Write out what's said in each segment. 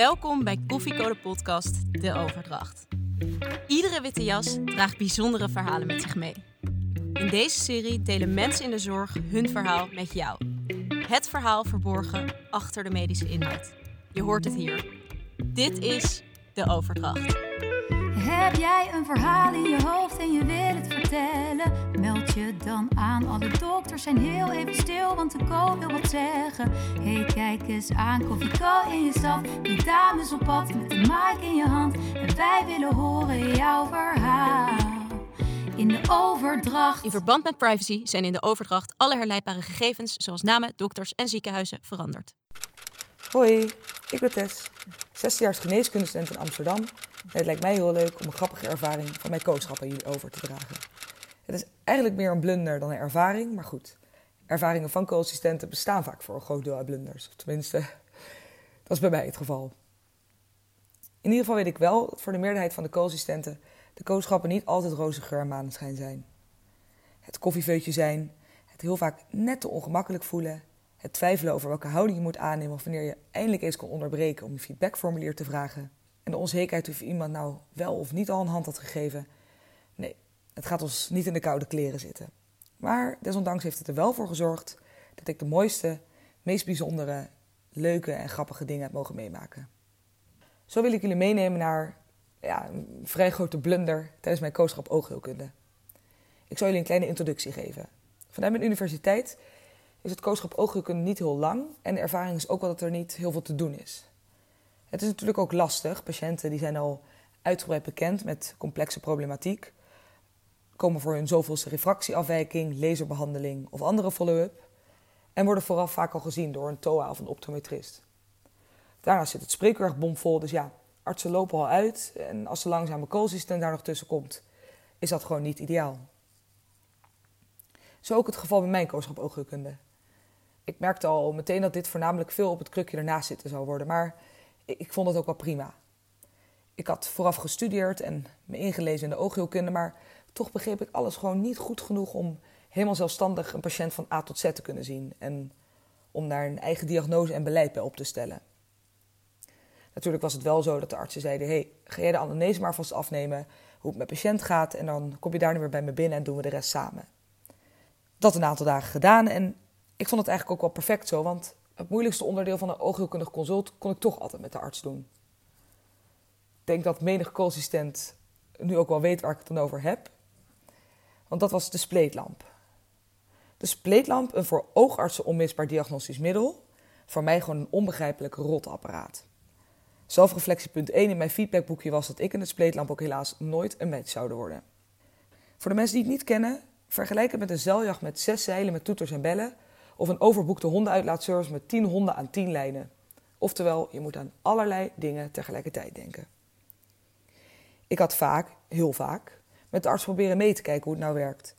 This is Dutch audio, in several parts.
Welkom bij Koffiecode Podcast De Overdracht. Iedere witte jas draagt bijzondere verhalen met zich mee. In deze serie delen mensen in de zorg hun verhaal met jou. Het verhaal verborgen achter de medische inhoud. Je hoort het hier. Dit is De Overdracht. Heb jij een verhaal in je hoofd en je wil het vertellen? Meld je dan aan. Alle dokters zijn heel even stil, want de co wil wat zeggen. Hey, kijk eens aan, koffie in je stad. Die dames op pad met de mic in je hand. En wij willen horen jouw verhaal. In de overdracht. In verband met privacy zijn in de overdracht alle herleidbare gegevens, zoals namen, dokters en ziekenhuizen, veranderd. Hoi, ik ben Tess, 16 jaar geneeskundestudent in Amsterdam. En het lijkt mij heel leuk om een grappige ervaring van mijn coachschap aan jullie over te dragen. Het is eigenlijk meer een blunder dan een ervaring, maar goed. Ervaringen van co-assistenten bestaan vaak voor een groot deel uit blunders. Tenminste, dat is bij mij het geval. In ieder geval weet ik wel dat voor de meerderheid van de co-assistenten de coachschappen niet altijd roze geur en maneschijn zijn. Het koffiefeutje zijn, het heel vaak net te ongemakkelijk voelen, het twijfelen over welke houding je moet aannemen of wanneer je eindelijk eens kan onderbreken om je feedbackformulier te vragen. En de onzekerheid of iemand nou wel of niet al een hand had gegeven. Nee, het gaat ons niet in de koude kleren zitten. Maar desondanks heeft het er wel voor gezorgd dat ik de mooiste, meest bijzondere, leuke en grappige dingen heb mogen meemaken. Zo wil ik jullie meenemen naar ja, een vrij grote blunder tijdens mijn coachschap oogheelkunde. Ik zal jullie een kleine introductie geven. Vanuit mijn universiteit is het coachschap oogheelkunde niet heel lang en de ervaring is ook wel dat er niet heel veel te doen is. Het is natuurlijk ook lastig. Patiënten die zijn al uitgebreid bekend met complexe problematiek, komen voor hun zoveelste refractieafwijking, laserbehandeling of andere follow-up en worden vooraf vaak al gezien door een TOA of een optometrist. Daarna zit het spreekuur bomvol, dus ja, artsen lopen al uit en als de langzame koolsystem daar nog tussen komt, is dat gewoon niet ideaal. Zo ook het geval bij mijn kooschap oogheelkunde. Ik merkte al meteen dat dit voornamelijk veel op het krukje ernaast zitten zou worden, maar ik vond het ook wel prima. Ik had vooraf gestudeerd en me ingelezen in de oogheelkunde, maar toch begreep ik alles gewoon niet goed genoeg om helemaal zelfstandig een patiënt van A tot Z te kunnen zien en om daar een eigen diagnose en beleid bij op te stellen. Natuurlijk was het wel zo dat de artsen zeiden: hey, ga jij de anamnese maar vast afnemen, hoe het met patiënt gaat, en dan kom je daar nu weer bij me binnen en doen we de rest samen. Dat een aantal dagen gedaan en ik vond het eigenlijk ook wel perfect zo, want het moeilijkste onderdeel van een oogheelkundig consult kon ik toch altijd met de arts doen. Ik denk dat menig co-assistent nu ook wel weet waar ik het dan over heb. Want dat was de spleetlamp. De spleetlamp, een voor oogartsen onmisbaar diagnostisch middel, voor mij gewoon een onbegrijpelijk rotapparaat. Zelfreflectie punt 1 in mijn feedbackboekje was dat ik en de spleetlamp ook helaas nooit een match zouden worden. Voor de mensen die het niet kennen, vergelijk het met een zeiljacht met zes zeilen met toeters en bellen of een overboekte hondenuitlaatservice met 10 honden aan 10 lijnen. Oftewel, je moet aan allerlei dingen tegelijkertijd denken. Ik had vaak, heel vaak, met de arts proberen mee te kijken hoe het nou werkt.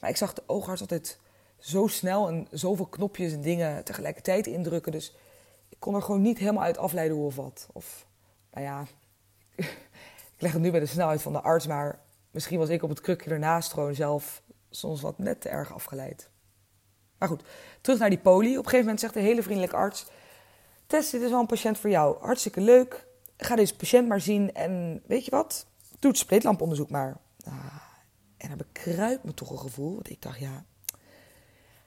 Maar ik zag de oogarts altijd zo snel en zoveel knopjes en dingen tegelijkertijd indrukken. Dus ik kon er gewoon niet helemaal uit afleiden hoe of wat. Of, nou ja, ik leg het nu bij de snelheid van de arts, maar misschien was ik op het krukje ernaast gewoon zelf soms wat net te erg afgeleid. Maar goed, terug naar die poli. Op een gegeven moment zegt de hele vriendelijke arts: Tess, dit is wel een patiënt voor jou. Hartstikke leuk. Ga deze patiënt maar zien. En weet je wat? Doe het spleetlamponderzoek maar. Ah, en dan bekruipt me toch een gevoel. Want ik dacht, ja,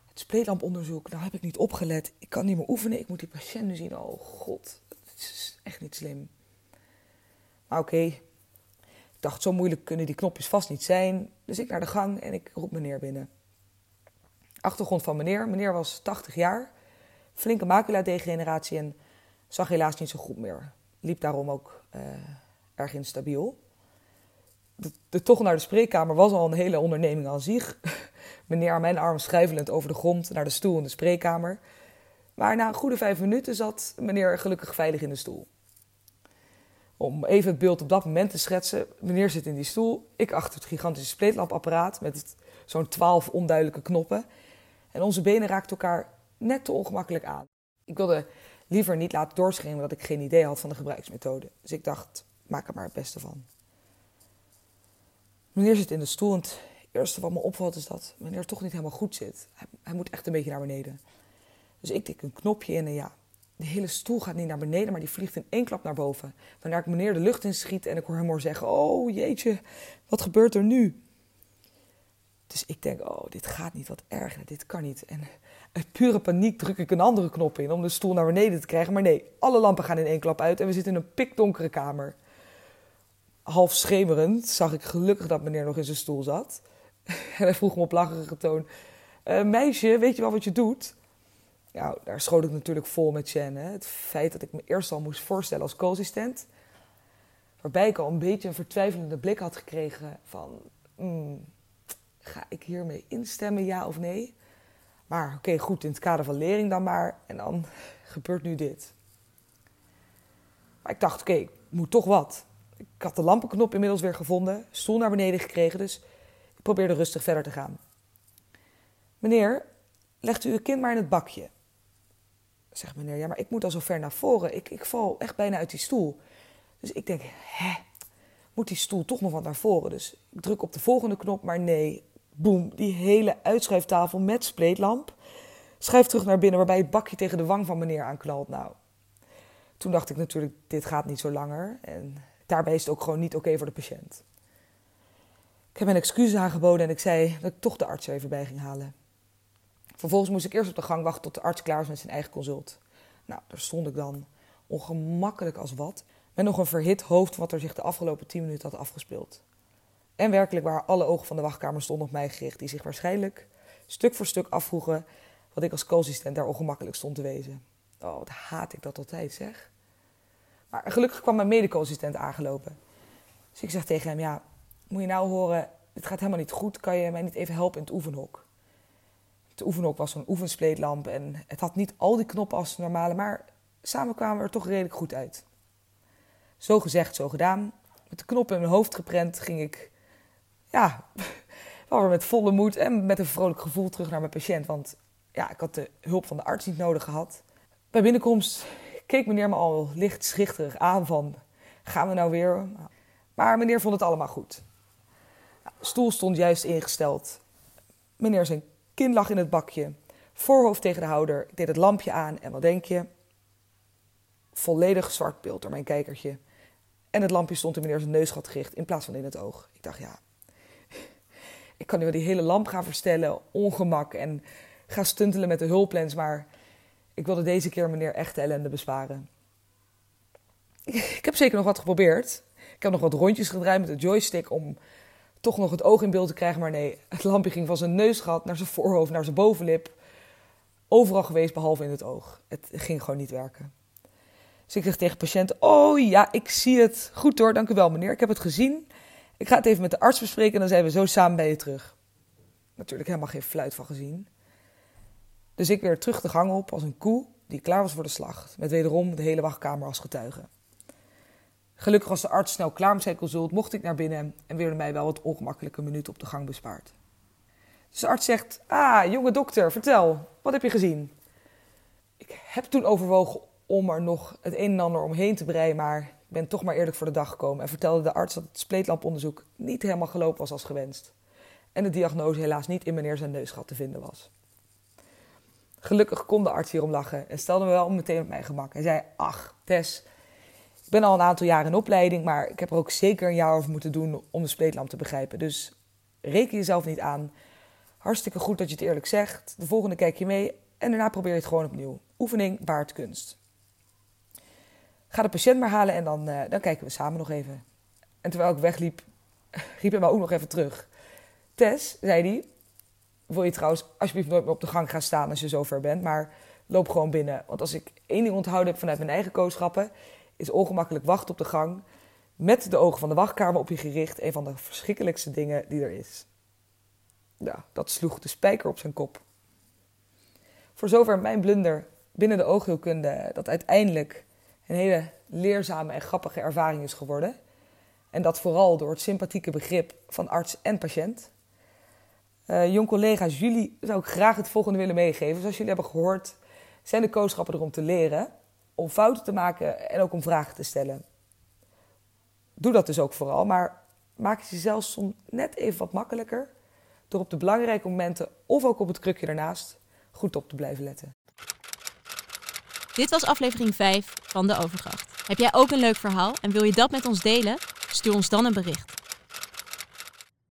het spleetlamponderzoek, nou heb ik niet opgelet. Ik kan niet meer oefenen. Ik moet die patiënt nu zien. Oh god, het is echt niet slim. Maar oké, ik dacht, zo moeilijk kunnen die knopjes vast niet zijn. Dus ik naar de gang en ik roep meneer binnen. Achtergrond van meneer. Meneer was 80 jaar, flinke macula-degeneratie en zag helaas niet zo goed meer. Liep daarom ook uh, erg instabiel. De, de tocht naar de spreekkamer was al een hele onderneming aan zich. meneer aan mijn arm schuivelend over de grond naar de stoel in de spreekkamer. Maar na een goede vijf minuten zat meneer gelukkig veilig in de stoel. Om even het beeld op dat moment te schetsen. Meneer zit in die stoel, ik achter het gigantische spleetlampapparaat met zo'n twaalf onduidelijke knoppen. En onze benen raakten elkaar net te ongemakkelijk aan. Ik wilde liever niet laten doorschemeren dat ik geen idee had van de gebruiksmethode. Dus ik dacht, maak er maar het beste van. Meneer zit in de stoel en het eerste wat me opvalt is dat meneer toch niet helemaal goed zit. Hij, hij moet echt een beetje naar beneden. Dus ik tik een knopje in en ja, de hele stoel gaat niet naar beneden, maar die vliegt in één klap naar boven. Waarna ik meneer de lucht in schiet en ik hoor hem hoor zeggen: Oh jeetje, wat gebeurt er nu? Dus ik denk: Oh, dit gaat niet, wat erg, dit kan niet. En uit pure paniek druk ik een andere knop in om de stoel naar beneden te krijgen. Maar nee, alle lampen gaan in één klap uit en we zitten in een pikdonkere kamer. Half schemerend zag ik gelukkig dat meneer nog in zijn stoel zat. En hij vroeg me op lacherige toon: uh, Meisje, weet je wel wat je doet? Nou, daar schoot ik natuurlijk vol met. Hè? Het feit dat ik me eerst al moest voorstellen als co-assistent. Waarbij ik al een beetje een vertwijfelende blik had gekregen van... Hmm, ga ik hiermee instemmen, ja of nee? Maar oké, goed, in het kader van lering dan maar. En dan gebeurt nu dit. Maar ik dacht, oké, ik moet toch wat. Ik had de lampenknop inmiddels weer gevonden, stoel naar beneden gekregen, dus ik probeerde rustig verder te gaan. Meneer, legt u uw kind maar in het bakje. Zegt meneer, ja, maar ik moet al zo ver naar voren. Ik, ik val echt bijna uit die stoel. Dus ik denk, hè, moet die stoel toch nog wat naar voren? Dus ik druk op de volgende knop, maar nee. Boem, die hele uitschuiftafel met spleetlamp. Schuift terug naar binnen, waarbij het bakje tegen de wang van meneer aanknalt. Nou, toen dacht ik natuurlijk, dit gaat niet zo langer. En daarbij is het ook gewoon niet oké voor de patiënt. Ik heb mijn excuses aangeboden en ik zei dat ik toch de arts even bij ging halen. Vervolgens moest ik eerst op de gang wachten tot de arts klaar was met zijn eigen consult. Nou, daar stond ik dan, ongemakkelijk als wat, met nog een verhit hoofd wat er zich de afgelopen tien minuten had afgespeeld. En werkelijk waren alle ogen van de wachtkamer stonden op mij gericht, die zich waarschijnlijk stuk voor stuk afvroegen wat ik als co-assistent daar ongemakkelijk stond te wezen. Oh, wat haat ik dat altijd, zeg. Maar gelukkig kwam mijn mede-co-assistent aangelopen. Dus ik zeg tegen hem, ja, moet je nou horen, dit gaat helemaal niet goed, kan je mij niet even helpen in het oefenhok? Het oefenhok was zo'n oefenspleetlamp en het had niet al die knoppen als normale, maar samen kwamen we er toch redelijk goed uit. Zo gezegd, zo gedaan. Met de knoppen in mijn hoofd geprent ging ik, ja, wel weer met volle moed en met een vrolijk gevoel terug naar mijn patiënt. Want ja, ik had de hulp van de arts niet nodig gehad. Bij binnenkomst keek meneer me al licht schichterig aan van, gaan we nou weer? Maar meneer vond het allemaal goed. Stoel stond juist ingesteld. Meneer zijn kin lag in het bakje, voorhoofd tegen de houder. Ik deed het lampje aan en wat denk je? Volledig zwart beeld door mijn kijkertje. En het lampje stond in meneer zijn neusgat gericht in plaats van in het oog. Ik dacht, ja, ik kan nu wel die hele lamp gaan verstellen, ongemak en ga stuntelen met de hulplens, maar ik wilde deze keer meneer echte ellende besparen. Ik heb zeker nog wat geprobeerd. Ik heb nog wat rondjes gedraaid met de joystick om toch nog het oog in beeld te krijgen. Maar nee, het lampje ging van zijn neusgat naar zijn voorhoofd, naar zijn bovenlip. Overal geweest behalve in het oog. Het ging gewoon niet werken. Dus ik zeg tegen de patiënt: Oh ja, ik zie het. Goed hoor, dank u wel meneer. Ik heb het gezien. Ik ga het even met de arts bespreken en dan zijn we zo samen bij je terug. Natuurlijk helemaal geen fluit van gezien. Dus ik weer terug de gang op als een koe die klaar was voor de slacht. Met wederom de hele wachtkamer als getuige. Gelukkig was de arts snel klaar met zijn consult, mocht ik naar binnen en werden mij wel wat ongemakkelijke minuten op de gang bespaard. Dus de arts zegt: Ah, jonge dokter, vertel, wat heb je gezien? Ik heb toen overwogen om er nog het een en ander omheen te breien, maar ik ben toch maar eerlijk voor de dag gekomen en vertelde de arts dat het spleetlamponderzoek niet helemaal gelopen was als gewenst. En de diagnose helaas niet in meneer zijn neusgat te vinden was. Gelukkig kon de arts hierom lachen en stelde me wel meteen op mijn gemak. Hij zei: Ach, Tess, ik ben al een aantal jaar in opleiding, maar ik heb er ook zeker een jaar over moeten doen om de spleetlamp te begrijpen. Dus reken jezelf niet aan. Hartstikke goed dat je het eerlijk zegt. De volgende kijk je mee en daarna probeer je het gewoon opnieuw. Oefening baart kunst. Ga de patiënt maar halen en dan, uh, dan kijken we samen nog even. En terwijl ik wegliep, riep hij me ook nog even terug. Tess, zei hij, wil je trouwens alsjeblieft nooit meer op de gang gaan staan als je zover bent, maar loop gewoon binnen. Want als ik één ding onthouden heb vanuit mijn eigen kooschappen, is ongemakkelijk wachten op de gang met de ogen van de wachtkamer op je gericht een van de verschrikkelijkste dingen die er is. Ja, dat sloeg de spijker op zijn kop. Voor zover mijn blunder binnen de oogheelkunde, dat uiteindelijk een hele leerzame en grappige ervaring is geworden. En dat vooral door het sympathieke begrip van arts en patiënt. Uh, jong collega's, jullie zou ik graag het volgende willen meegeven. Zoals jullie hebben gehoord, zijn de kooschappen er om te leren om fouten te maken en ook om vragen te stellen. Doe dat dus ook vooral, maar maak het jezelf soms net even wat makkelijker door op de belangrijke momenten of ook op het krukje daarnaast goed op te blijven letten. Dit was aflevering 5 van De Overdracht. Heb jij ook een leuk verhaal en wil je dat met ons delen? Stuur ons dan een bericht.